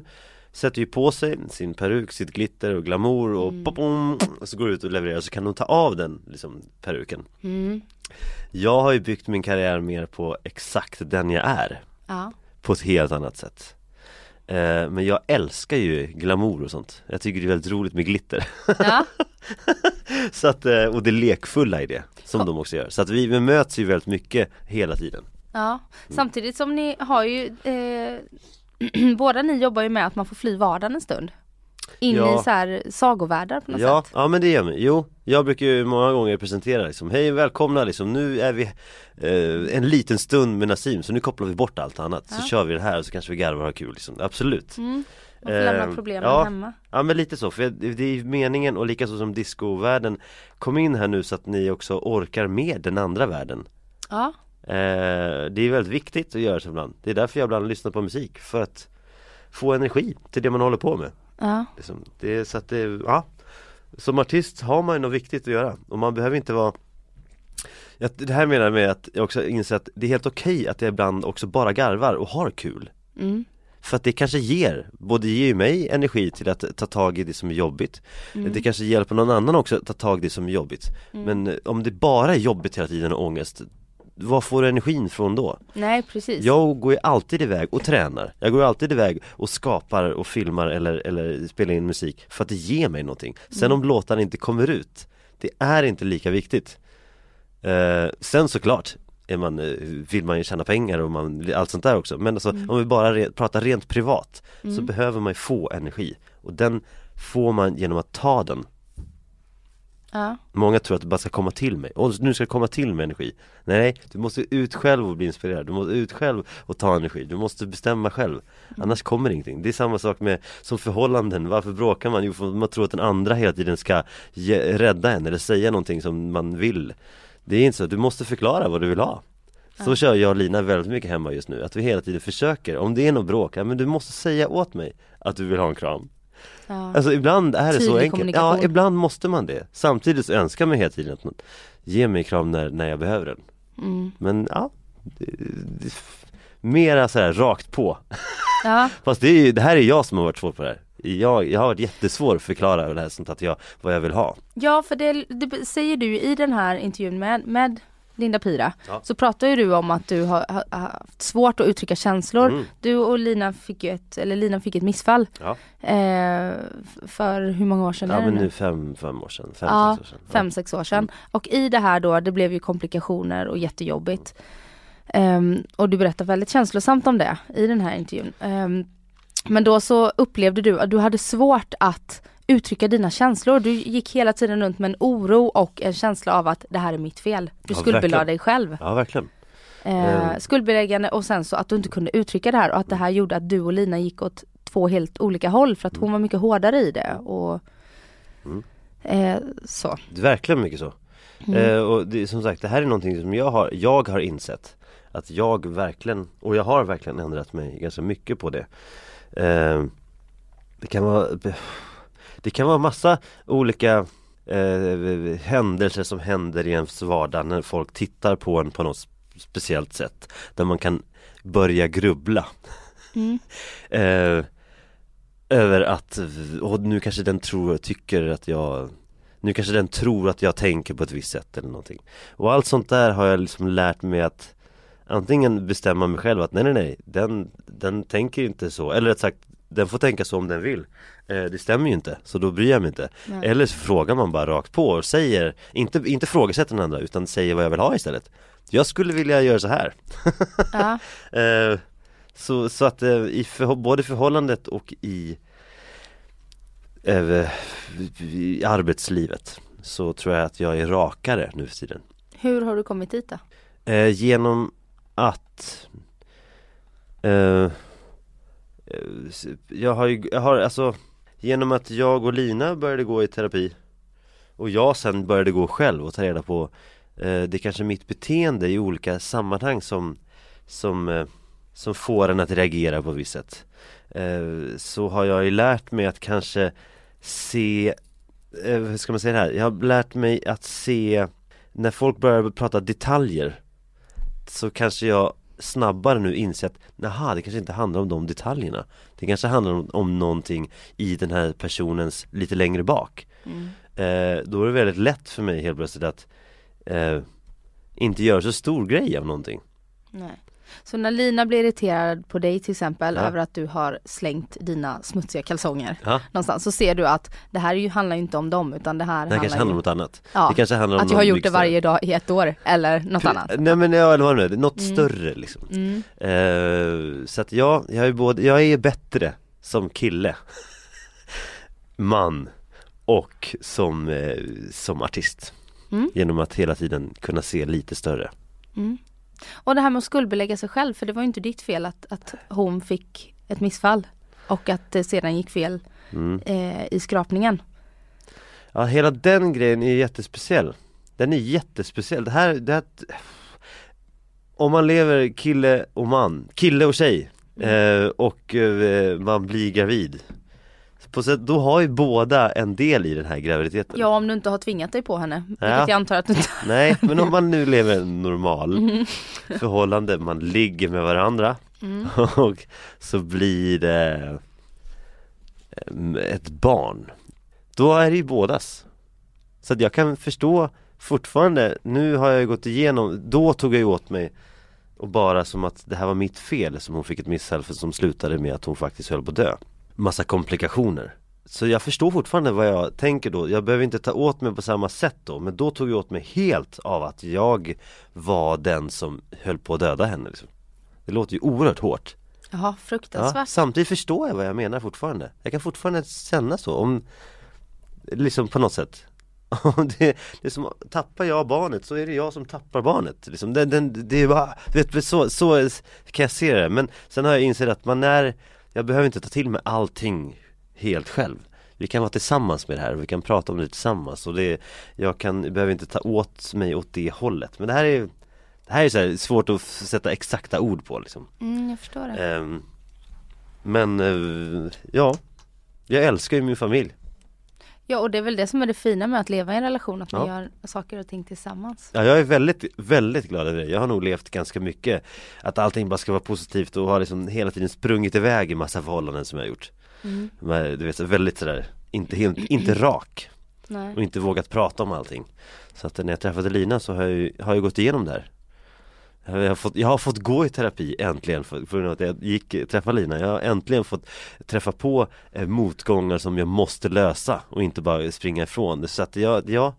sätter ju på sig sin peruk, sitt glitter och glamour och Mm. pop-pom, och så går ut och levererar så kan hon ta av den liksom, peruken Mm. Jag har ju byggt min karriär mer på exakt den jag är Ja. På ett helt annat sätt Men jag älskar ju glamour och sånt. Jag tycker det är väldigt roligt med glitter. Ja. så att, eh, Och det lekfulla i det Som de också gör. Så att vi, vi möts ju väldigt mycket hela tiden. Ja, samtidigt som ni har ju eh, Båda ni jobbar ju med att man får fly vardagen en stund In Ja. i så här sagovärldar på något Ja, sätt. ja men det gör mig. Jo, jag brukar ju många gånger presentera liksom, hej välkomna liksom, nu är vi eh, en liten stund med Nassim så nu kopplar vi bort allt annat. Så kör vi det här och så kanske vi garvar och har kul liksom, absolut. Mm. Man får lämna Eh, problemen ja. hemma. Ja men lite så, för det är meningen och likaså som discovärlden. Kom in här nu så att ni också orkar med den andra världen. Ja, eh, Det är väldigt viktigt att göra så ibland. Det är därför jag ibland lyssnar på musik, för att få energi till det man håller på med ja, liksom, det så att det, ja. Som artist har man ju något viktigt att göra. Och man behöver inte vara jag, Det här menar jag med att jag också inser att det är helt okej att jag ibland också bara garvar och har kul. Mm. För att det kanske ger, både ger ju mig energi till att ta tag i det som är jobbigt. Det kanske hjälper någon annan också att ta tag i det som är jobbigt. Men eh, om det bara är jobbigt hela tiden och ångest Var får du energin från då? Nej precis. Jag går ju alltid iväg och tränar. Jag går alltid iväg och skapar och filmar eller, eller spelar in musik För att det ger mig någonting. Sen om låtarna inte kommer ut Det är inte lika viktigt. Eh, Sen såklart är man, eh, vill man ju tjäna pengar och man, allt sånt där också. Men alltså om vi bara re, pratar rent privat Så behöver man ju få energi. Och den får man genom att ta den ja. Många tror att det bara ska komma till mig, och nu ska det komma till med energi. Nej, du måste ut själv och bli inspirerad, du måste ut själv och ta energi, du måste bestämma själv. Annars kommer ingenting, det är samma sak med som förhållanden, varför bråkar man? Jo, för man tror att den andra hela tiden ska ge, rädda en eller säga någonting som man vill. Det är inte så, du måste förklara vad du vill ha. Så kör jag och Lina väldigt mycket hemma just nu, att vi hela tiden försöker, om det är något bråk, ja, men du måste säga åt mig att du vill ha en kram ja. Alltså ibland är det så enkelt, ja ibland måste man det. Samtidigt så önskar man hela tiden att man ger mig kram när, när jag behöver den. Mm. Men ja, det, det, mera sådär rakt på. Ja. Fast det, är ju, det här är jag som har varit svår på det här. Jag, jag har varit jättesvår att förklara det här sånt att jag, vad jag vill ha. Ja för det, det säger du i den här intervjun med, med Linda Pira, Ja. så pratar ju du om att du har, har, haft svårt att uttrycka känslor. Mm. Du och Lina fick ju ett, eller Lina fick ett missfall. Ja. Eh, för hur många år sedan Ja är det men nu? nu fem, fem år sedan, fem, Ja, sex år sedan. Fem, sex år sedan. Och i det här då, det blev ju komplikationer och jättejobbigt. Ehm, och du berättar väldigt känslosamt om det i den här intervjun. Ehm, men då så upplevde du att du hade svårt att uttrycka dina känslor. Du gick hela tiden runt med en oro och en känsla av att det här är mitt fel. Du Ja, skuldbelade dig själv. Ja verkligen. Eh, Mm. skuldbeläggande och sen så att du inte kunde uttrycka det här och att det här gjorde att du och Lina gick åt två helt olika håll för att hon var mycket hårdare i det och Mm. eh, så. Verkligen mycket så. Mm. Eh, och det, som sagt det här är någonting som jag har, jag har insett Att jag verkligen, och jag har verkligen ändrat mig ganska mycket på det eh, Det kan vara Det kan vara massa olika eh, händelser som händer i ens vardag när folk tittar på en på något speciellt sätt Där man kan börja grubbla. Mm. eh, Över att, och nu kanske den tror, tycker att jag Nu kanske den tror att jag tänker på ett visst sätt eller någonting. Och allt sånt där har jag liksom lärt mig att Antingen bestämma mig själv att nej nej nej Den, den tänker inte så, eller rätt sagt Den får tänka så om den vill eh, Det stämmer ju inte, så då bryr jag mig inte Nej. Eller så frågar man bara rakt på och säger Inte, inte frågasätter den andra utan säger vad jag vill ha istället Jag skulle vilja göra så här Ja. Eh, så, så att eh, i för, både förhållandet och i, eh, i arbetslivet så tror jag att jag är rakare nu för tiden. Hur har du kommit dit då? Eh, genom att eh, Eh, jag har ju, jag har alltså Genom att jag och Lina började gå i terapi Och jag sen började gå själv och ta reda på eh, Det är kanske mitt beteende i olika sammanhang som Som, eh, som får en att reagera på ett visst sätt eh, Så har jag ju lärt mig att kanske se eh, Hur ska man säga det här? Jag har lärt mig att se När folk börjar prata detaljer Så kanske jag snabbare nu inser att Naha, det kanske inte handlar om de detaljerna Det kanske handlar om, om någonting i den här personens lite längre bak Mm. eh, Då är det väldigt lätt för mig helt plötsligt att eh, Inte göra så stor grej av någonting Nej. Så när Lina blir irriterad på dig till exempel Ja. över att du har slängt dina smutsiga kalsonger Ja, någonstans så ser du att det här är ju, handlar ju inte om dem utan det här det här kanske handlar om något annat Ja, Det kanske handlar om att jag har gjort det varje dag i ett år eller något annat. Nej men ja, eller vad det nu är, något Mm. större liksom Mm. Eh, så att ja, jag är både, jag är bättre som kille Man och som, eh, som artist Mm. Genom att hela tiden kunna se lite större Mm. Och det här med att skuldbelägga sig själv för det var ju inte ditt fel att, att hon fick ett missfall och att det sedan gick fel mm. eh, i skrapningen. Ja hela den grejen är jättespeciell Den är jättespeciell, det här, det här Om man lever kille och man, kille och tjej eh, och eh, man blir gravid på sätt, Då har ju båda en del i den här graviditeten Ja om du inte har tvingat dig på henne. Vilket Ja. jag antar att du inte Nej, men om man nu lever en normal förhållande, man ligger med varandra Mm. och så blir det em, ett barn Då är det ju bådas Så att jag kan förstå fortfarande, nu har jag gått igenom, då tog jag åt mig och bara som att det här var mitt fel som hon fick ett för som slutade med att hon faktiskt höll på att dö Massa komplikationer Så jag förstår fortfarande vad jag tänker då, jag behöver inte ta åt mig på samma sätt då Men då tog jag åt mig helt av att jag var den som höll på att döda henne liksom. Det låter ju oerhört hårt Jaha, ja, fruktansvärt. Samtidigt förstår jag vad jag menar fortfarande Jag kan fortfarande känna så om Liksom på något sätt det, det är som, tappar jag barnet så är det jag som tappar barnet liksom. den, den, Det är bara, du vet, så, så kan jag se det Men sen har jag insett att man är Jag behöver inte ta till mig allting helt själv. Vi kan vara tillsammans med det här och vi kan prata om det tillsammans och det Jag kan, behöver inte ta åt mig åt det hållet. Men det här är Det här är så svårt att sätta exakta ord på liksom. Mm, jag förstår det. Ehm, Men eh, ja. Jag älskar ju min familj Ja och det är väl det som är det fina med att leva i en relation, att man Ja. gör saker och ting tillsammans. Ja jag är väldigt, väldigt glad över det Jag har nog levt ganska mycket Att allting bara ska vara positivt och har liksom hela tiden sprungit iväg i massa förhållanden som jag har gjort Mm. Men du vet, väldigt sådär Inte helt, inte rak Nej. och inte vågat prata om allting. Så att när jag träffade Lina så har jag, ju- har jag gått igenom det här. Jag har, fått, jag har fått gå i terapi äntligen för, för att jag gick, träffa Lina. Jag har äntligen fått träffa på eh, motgångar som jag måste lösa och inte bara springa ifrån. Så att jag, ja,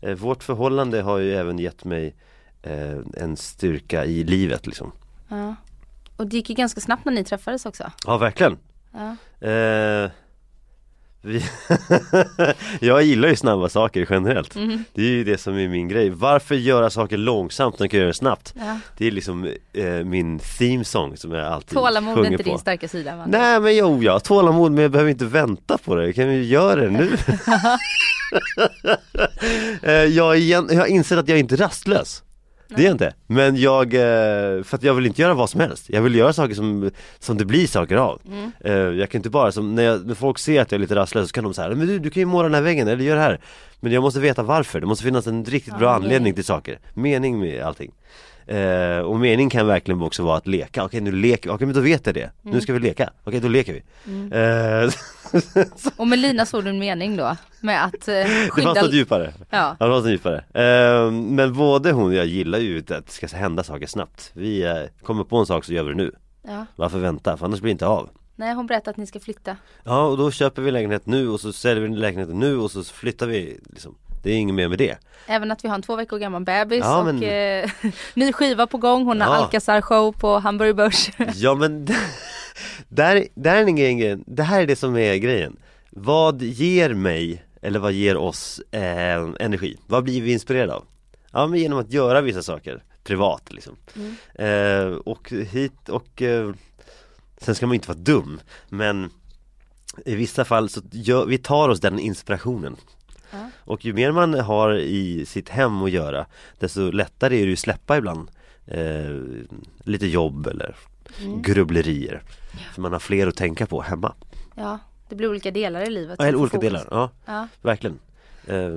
eh, vårt förhållande har ju även gett mig eh, en styrka i livet liksom. Ja. Och det gick ju ganska snabbt när ni träffades också. Ja, verkligen. Ja. Vi jag gillar ju snabba saker generellt. Mhm. Det är ju det som är min grej. Varför göra saker långsamt när jag kan göra det snabbt? Ja. Det är liksom eh, min theme song som jag alltid Tålamod är sjunger inte på. din starka sida va? Nej men jo, jag har tålamod men jag behöver inte vänta på det. Kan vi göra det nu? Eh, jag, är igen, jag har insett att jag är inte rastlös. Det är jag inte. Men jag, eh, för att jag vill inte göra vad som helst. Jag vill göra saker som, som det blir saker av. Mm. Eh, Jag kan inte bara, som, när, jag, när folk ser att jag är lite rastlös så kan de säga Men du, du kan ju måla den här väggen eller gör det här. Men jag måste veta varför. Det måste finnas en riktigt bra Ja, anledning till saker. Mening med allting. Eh, och mening kan verkligen också vara att leka. Okej nu leker vi, okej men då vet jag det. Nu ska vi leka. Okej då leker vi. Mm. Eh, Och med Lina såg du en mening då? Med att eh, det skydda... fanns något djupare. Ja. Ja, det så djupare. Eh, men både hon och jag gillar ju att det ska hända saker snabbt. Vi eh, kommer på en sak så gör vi det nu. ja. Varför vänta? För annars blir det inte av. Nej hon berättade att ni ska flytta. Ja, och då köper vi lägenhet nu och så säljer vi lägenheten nu och så flyttar vi liksom. Det är inget mer med det. Även att vi har en två veckor gammal bebis Ja, och men- eh, ny skiva på gång. Hon har Ja. Alcazar show på Hamburg Börs. Ja men där, där är en grej, det här är det som är grejen. Vad ger mig, eller vad ger oss eh, energi? Vad blir vi inspirerade av? Ja men genom att göra vissa saker privat liksom. Eh, och hit och eh, Sen ska man inte vara dum men i vissa fall så gör, vi tar oss den inspirationen. Och ju mer man har i sitt hem att göra desto lättare är det ju att släppa ibland eh, lite jobb eller grubblerier. För man har fler att tänka på hemma. Ja, det blir olika delar i livet. Ja, eller olika delar, ja Ja. verkligen. Eh,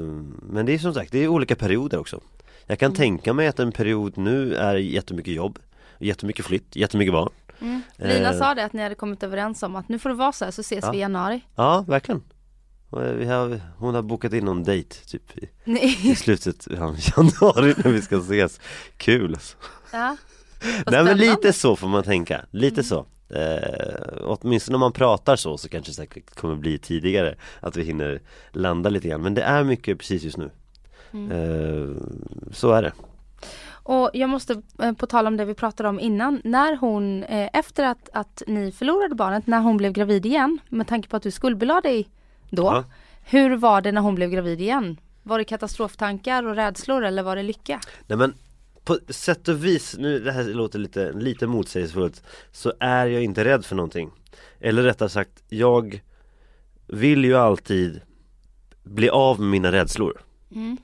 men det är som sagt, det är olika perioder också. Jag kan tänka mig att en period nu är jättemycket jobb, jättemycket flytt, jättemycket barn. Mm. Lina Eh. sa det att ni hade kommit överens om att nu får det vara så här så ses Ja. vi i januari. Ja, verkligen. Eh, Vi har, hon har bokat in någon dejt typ i, i slutet av januari när vi ska ses. Kul alltså. ja. Nej men. Mm. lite så får man tänka, lite så. Eh, åtminstone om man pratar så så kanske det säkert kommer bli tidigare att vi hinner landa lite grann. Men det är mycket precis just nu. Mm. Eh, så är det. Och jag måste, eh, på tal om det vi pratade om innan, när hon, eh, efter att, att ni förlorade barnet, när hon blev gravid igen, med tanke på att du skuldbelade dig då, Ja. hur var det när hon blev gravid igen? Var det katastroftankar och rädslor eller var det lycka? Nej men på sätt och vis, nu det här låter lite, lite motsägelsefullt Så är jag inte rädd för någonting Eller rättare sagt, jag vill ju alltid bli av med mina rädslor Mm.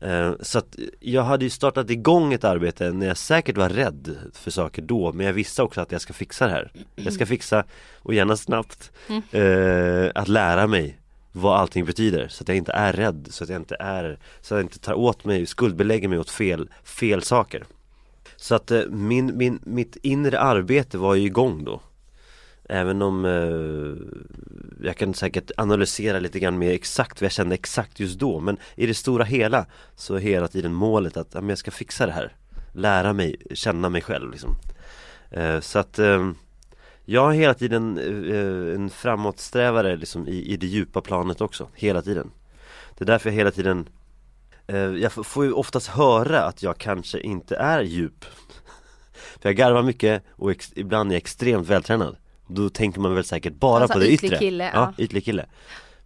Eh, så att jag hade ju startat igång ett arbete när jag säkert var rädd för saker då Men jag visste också att jag ska fixa det här. Jag ska fixa, och gärna snabbt, eh, att lära mig vad allting betyder så att jag inte är rädd, så att jag inte är, så att jag inte tar åt mig, skuldbelägger mig åt fel, fel saker. Så att eh, min, min, mitt inre arbete var ju igång då. Även om eh, jag kan säkert analysera lite grann mer exakt vad jag kände exakt just då Men i det stora hela så är hela tiden målet att ja, men jag ska fixa det här. Lära mig, känna mig själv liksom. Eh, Så att eh, jag har hela tiden eh, en framåtsträvare liksom i, i det djupa planet också, hela tiden. Det är därför jag hela tiden eh, Jag får ju oftast höra att jag kanske inte är djup. För jag garvar mycket och ex- ibland är jag extremt vältränad. Då tänker man väl säkert bara Alltså på det yttre kille, ja. ja. ytlig kille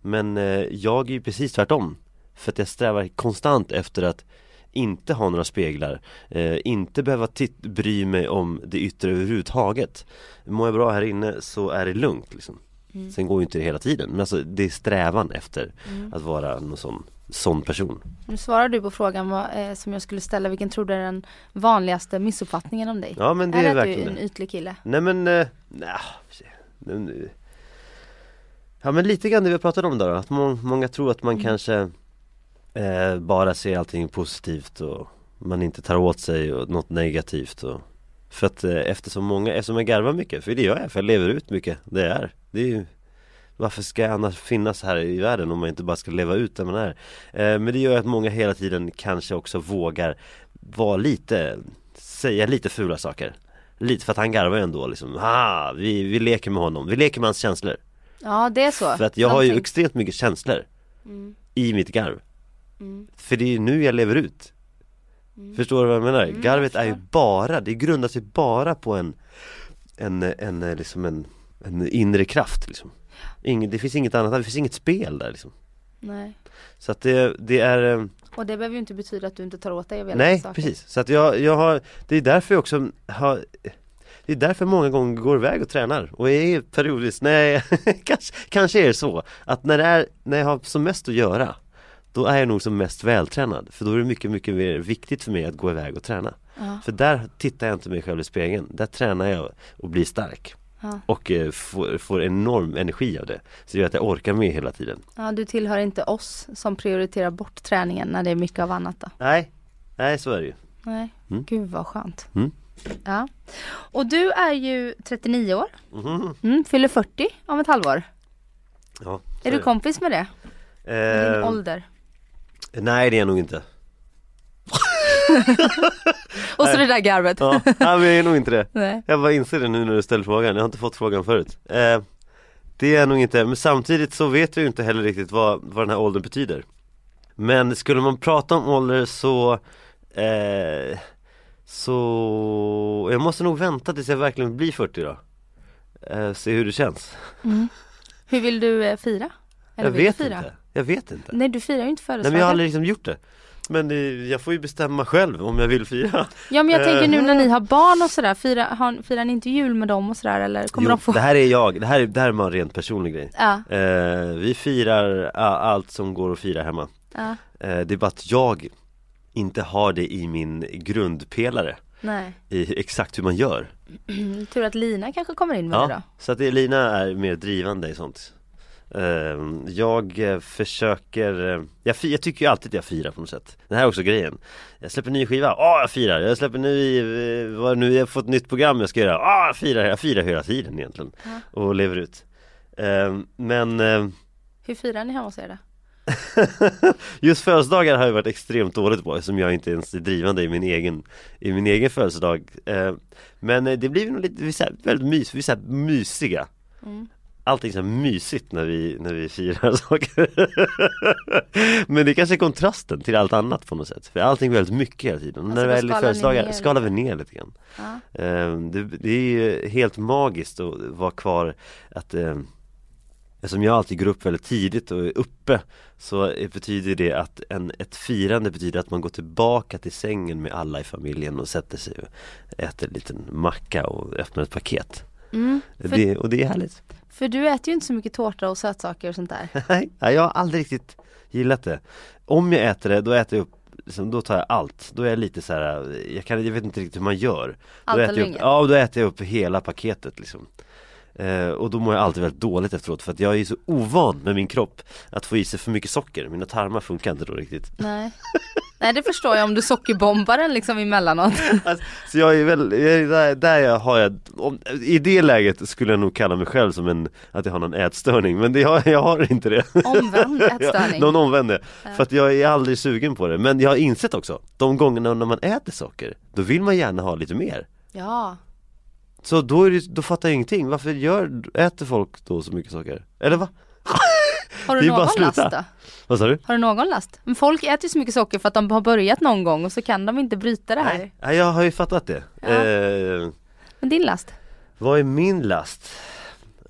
Men eh, jag är ju precis tvärtom För att jag strävar konstant efter att inte ha några speglar eh, Inte behöva bry mig om det yttre överhuvudtaget Mår jag bra här inne så är det lugnt liksom Mm. Sen går ju inte det hela tiden men alltså det är strävan efter att vara någon sån, sån person Nu svarar du på frågan vad, eh, som jag skulle ställa, vilken tror du är den vanligaste missuppfattningen om dig? Ja men det är är, det att du är verkligen en ytlig kille? Nej men, eh, nej, eh, Ja men lite grann det vi pratade om då, då att må, många tror att man kanske eh, bara ser allting positivt och man inte tar åt sig och något negativt och För att eh, eftersom många, eftersom jag garvar mycket, för det gör jag, för jag lever ut mycket, det är Det är ju varför ska jag annars finnas här i världen om man inte bara ska leva ut där man är? Eh, men det gör att många hela tiden kanske också vågar vara lite, säga lite fula saker Lite för att han garvar ju ändå liksom, ah, vi, vi leker med honom, vi leker med hans känslor Ja det är så. För att jag har ju Någonting. extremt mycket känslor Mm. i mitt garv Mm. För det är nu jag lever ut Förstår du vad jag menar? Mm, Garvet jag är ju bara, det grundar sig bara på en En, en, en liksom en, en inre kraft liksom Ingen, Det finns inget annat, det finns inget spel där liksom. Nej. Så att det, det är eh, Och det behöver ju inte betyda att du inte tar åt dig av hela Nej saker. precis, så att jag, jag har Det är därför jag också har Det är därför många gånger går iväg och tränar och är periodiskt, nej kanske, kanske är det så Att när det är, när jag har som mest att göra Då är jag nog som mest vältränad. För då är det mycket, mycket mer viktigt för mig att gå iväg och träna. Ja. För där tittar jag inte mig själv i spegeln. Där tränar jag och blir stark Ja. Och eh, får, får enorm energi av det Så det gör att jag orkar med hela tiden ja, du tillhör inte oss som prioriterar bort träningen när det är mycket av annat då. Nej, nej så är det ju Nej, Mm. gud vad skönt. Mm. Ja. Och du är ju 39 år, Mhm. mm, fyller 40 om ett halvår. Ja, så Är du kompis med det? Med din Eh, ålder? Nej det är jag nog inte Och så det där garvet. Ja, nej, men jag är nog inte det. Nej. Jag bara inser det nu när du ställer frågan, jag har inte fått frågan förut. Eh, Det är jag nog inte, men samtidigt så vet jag ju inte heller riktigt vad, vad den här åldern betyder. Men skulle man prata om ålder så eh, Så jag måste nog vänta tills jag verkligen blir 40 då. Eh, Se hur det känns. Mm. Hur vill du eh, fira? Eller Jag vet inte, jag vet inte. Nej du firar ju inte Nej födelsedagar. men jag har aldrig liksom gjort det Men eh, jag får ju bestämma själv om jag vill fira Ja men jag tänker Eh. nu när ni har barn och sådär, fira, har, firar ni inte jul med dem och sådär eller kommer Jo, de få? det här är jag, det här är, det här är en rent personlig grej Ja, eh, Vi firar allt som går att fira hemma ja, eh, Det är bara att jag inte har det i min grundpelare nej. i exakt hur man gör Tur att Lina kanske kommer in med det då. Ja, så att det, Lina är mer drivande i sånt Eh, Jag eh, försöker, eh, jag, jag tycker ju alltid att jag firar på något sätt Det här är också grejen Jag släpper ny skiva, åh jag firar! Jag släpper ny, eh, vad nu, jag har fått nytt program jag ska göra, åh jag firar! Jag firar hela tiden egentligen Ja. och lever ut Eh, Men eh, Hur firar ni hemma hos er då? Just födelsedagar har jag varit extremt dåligt på som jag inte ens är drivande i min egen I min egen födelsedag Men det blir nog lite, vi är väldigt mys, vi är mysiga Mm. Allting så mysigt när vi, när vi firar saker. Men det är kanske är kontrasten till allt annat på något sätt. För allting är väldigt mycket hela tiden. Alltså, När det väl är födelsedagar skalar vi ner lite grann. Ja. Eh, det, det är ju helt magiskt att vara kvar att eh, Eftersom jag alltid går upp väldigt tidigt och är uppe Så betyder det att en, ett firande betyder att man går tillbaka till sängen med alla i familjen och sätter sig och äter en liten macka och öppnar ett paket. Mm. För, det, Och det är härligt för du äter ju inte så mycket tårta och sötsaker och sånt där. Nej, jag har aldrig riktigt gillat det Om jag äter det, då äter jag upp liksom, då tar jag allt, då är jag lite så här, jag, kan, jag vet inte riktigt hur man gör Allt då äter jag upp. Ja, då äter jag upp hela paketet liksom eh, Och då mår jag alltid väldigt dåligt efteråt för att jag är så ovan med min kropp Att få i sig för mycket socker, mina tarmar funkar inte då riktigt Nej. Nej det förstår jag om du sockerbombar den liksom emellanåt. alltså, Så jag är väl, jag är där, där jag har jag, om, i det läget skulle jag nog kalla mig själv som en, att jag har någon ätstörning Men det har, jag har inte det Omvänd ätstörning. Någon omvänd det. För att jag är aldrig sugen på det. Men jag har insett också, de gångerna när man äter socker, då vill man gärna ha lite mer. Ja. Så då, är det, då fattar jag ingenting. Varför gör, äter folk då så mycket socker? Eller va? Har du någon last då? Vad sa du? Har du någon last? Men folk äter ju så mycket socker för att de har börjat någon gång och så kan de inte bryta det här. Nej, nej, jag har ju fattat det. Ja. Eh, Men din last? vad är min last?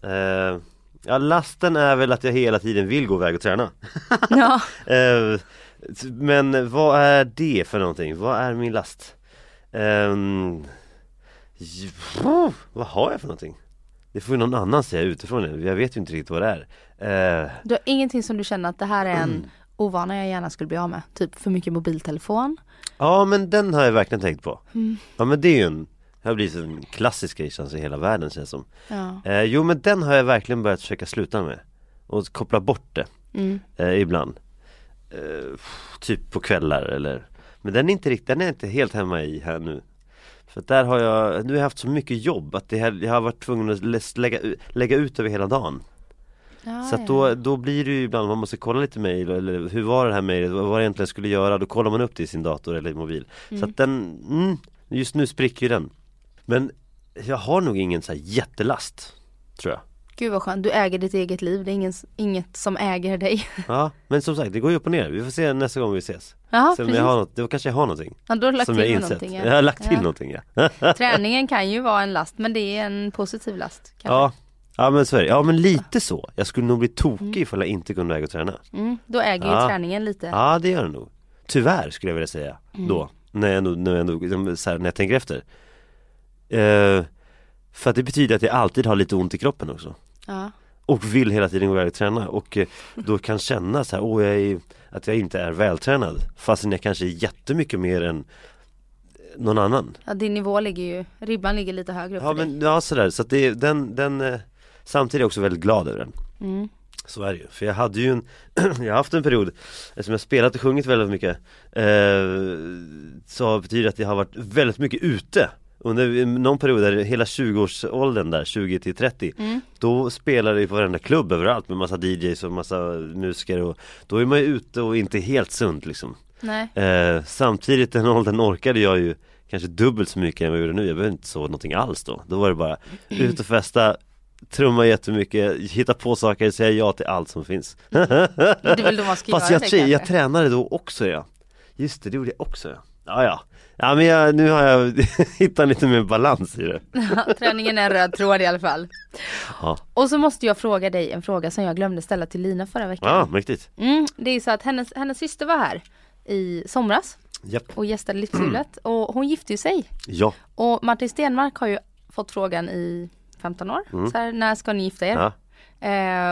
Eh, ja, lasten är väl att jag hela tiden vill gå iväg och träna. Ja. Eh, men vad är det för någonting? Vad är min last? J- vad har jag för någonting? Det får ju någon annan säga utifrån, jag vet ju inte riktigt vad det är Eh, Du har ingenting som du känner att det här är Mm. en ovana jag gärna skulle bli av med? Typ för mycket mobiltelefon? Ja men den har jag verkligen tänkt på Mm. Ja men det är ju en, det har blivit en klassisk grej i hela världen känns som Ja. eh, Jo men den har jag verkligen börjat försöka sluta med Och koppla bort det Mm. eh, ibland eh, Typ på kvällar eller Men den är inte riktigt, den är inte helt hemma i här nu För att där har jag, nu har jag haft så mycket jobb att det här, jag har varit tvungen att lä- lägga, lägga ut över hela dagen Ja, Så att då, då blir det ju ibland, man måste kolla lite mejl eller hur var det här mejlet, vad var det egentligen jag skulle göra? Då kollar man upp det i sin dator eller mobil. Så att den, mm, just nu spricker ju den. Men jag har nog ingen så här jättelast, tror jag. Gud vad skönt, du äger ditt eget liv, det är ingen, inget som äger dig. Ja, men som sagt det går ju upp och ner. Vi får se nästa gång vi ses. Ja, precis. jag har något, då kanske jag har någonting. Ja, då har du lagt som till jag någonting. ja. Jag har lagt till ja. någonting ja. Träningen kan ju vara en last, men det är en positiv last. kanske. Ja, ja men så är det. Ja men lite så. Jag skulle nog bli tokig ifall jag inte kunde väga och träna. Mm, då äger ju Ja. träningen lite. Ja det gör det nog. Tyvärr skulle jag vilja säga då. När jag, ändå- när, jag, ändå- liksom så här, när jag tänker efter. Eh, för att det betyder att jag alltid har lite ont i kroppen också. Ja. Och vill hela tiden gå iväg och träna och eh, då kan känna så här, åh jag är, att jag inte är vältränad. Fastän jag kanske är jättemycket mer än någon annan. ja, din nivå ligger ju, ribban ligger lite högre upp Ja dig. men ja sådär, så att det, är- den, den eh, Samtidigt är jag också väldigt glad över den Mm. Så är det ju, för jag hade ju en Jag har haft en period Eftersom jag spelat och sjungit väldigt mycket eh, Så betyder det att jag har varit väldigt mycket ute under någon period, där hela 20-årsåldern där, 20 till 30 Mm. Då spelade vi på varenda klubb överallt med massa DJs och massa musiker och Då är man ju ute och inte helt sunt liksom. Eh, samtidigt den åldern orkade jag ju kanske dubbelt så mycket än vad jag gjorde nu. Jag behövde inte sova någonting alls då. Då var det bara ut och festa, trumma jättemycket, hitta på saker, säga ja till allt som finns. Det är väl då man ska Fast göra jag, det jag kanske. tränade då också ja. Just det, det gjorde jag också ja. Ja ja. Men jag, nu har jag hittat lite mer balans i det. Träningen är en röd tråd i alla fall. Ja, Och så måste jag fråga dig en fråga som jag glömde ställa till Lina förra veckan. ja mäktigt. Mm, det är så att hennes, hennes syster var här i somras Japp. och gästade Livshjulet och hon gifte ju sig. Ja. Och Martin Stenmark har ju fått frågan i 15 år. Så här, när ska ni gifta er? Mm. Ja.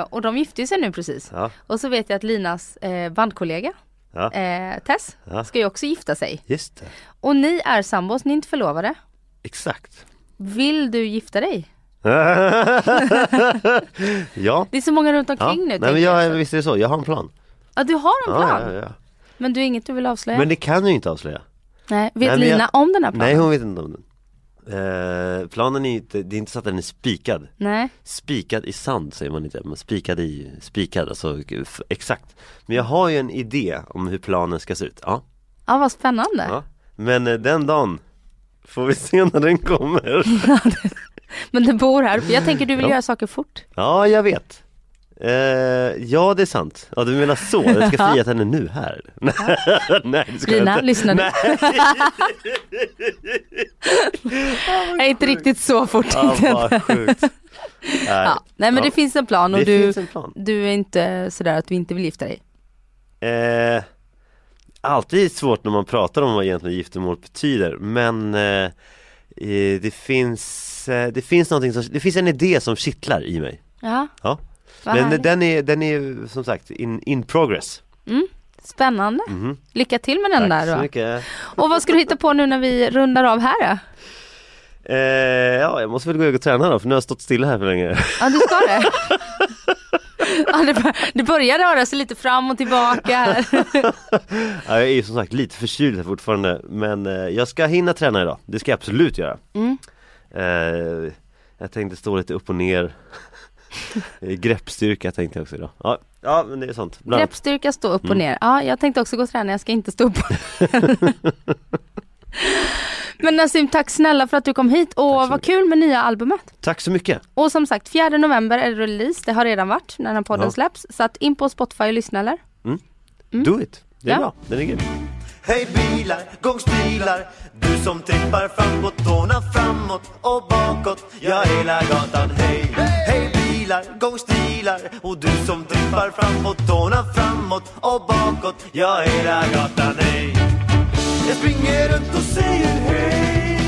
Eh, och de gifte sig nu precis. Ja. Och så vet jag att Linas eh, bandkollega Ja. eh, Tess Ja. ska ju också gifta sig. Just det. Och ni är sambos, ni är inte förlovade. Exakt. Vill du gifta dig? ja. Det är så många runt ja. omkring nu. Nej men jag. jag, visst är det så, jag har en plan. Ja du har en plan. Ja, ja, ja. Men du är inget du vill avslöja? Men det kan jag ju inte avslöja. Nej, vet Nej, Lina jag- om den här planen? Nej hon vet inte om den eh, Planen är inte, det är inte så att den är spikad Nej. Spikad i sand säger man inte, men spikad i, spikad alltså exakt Men jag har ju en idé om hur planen ska se ut, ja, Ja vad spännande. ja. Men eh, den dagen får vi se när den kommer Men du bor här, för jag tänker du vill Ja. göra saker fort. Ja jag vet eh, Ja det är sant, ja du menar så, jag ska fria henne nu här Nej det ska Lina, jag inte lyssna nu. Nej, inte riktigt så fort. ja, vad sjukt Nej, Ja. Nej men Ja. det finns en plan och det du, plan du är inte sådär att du inte vill gifta dig. Eh, alltid svårt när man pratar om vad egentligen giftermål betyder men eh, det finns det finns någonting som, det finns en idé som kittlar i mig Ja, Ja. Vad Men härligt. den är, den är som sagt in, in progress Spännande. Mhm. Lycka till med den Tack där då. mycket Och vad ska du hitta på nu när vi rundar av här då? eh, Ja jag måste väl gå och träna då för nu har jag stått stilla här för länge Ja du ska det? Ja, det, bör- det börjar röra sig lite fram och tillbaka. ja, Jag är ju som sagt lite förkyld här fortfarande men eh, jag ska hinna träna idag, det ska jag absolut göra Mm. eh, Jag tänkte stå lite upp och ner Greppstyrka tänkte jag också idag Ja, ja men det är sånt Bland. Greppstyrka, stå upp och Mm. ner. Ja, jag tänkte också gå och träna, jag ska inte stå upp. Men Nassim, tack snälla för att du kom hit och vad mycket. kul med nya albumet. Tack så mycket! Och som sagt, 4 november är det release, det har redan varit när den här podden Ja. släpps. Så att in på Spotify och lyssna eller? Do it! Det är Ja. bra, den är grym Hej bilar, gångsbilar Du som trippar fram på tårna framåt och bakåt Ja, hela gatan hej Hej bilar, gångstilar Och du som trippar fram på tårna framåt och bakåt. Ja, hela gatan hej Jag springer runt och säger hej.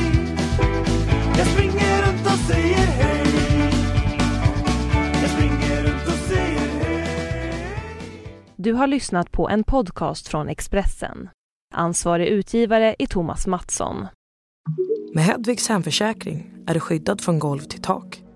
Jag springer runt och säger hej. Jag springer runt och säger hej. Du har lyssnat på en podcast från Expressen. Ansvarig utgivare är Thomas Mattsson. Med Hedvigs hemförsäkring är du skyddad från golv till tak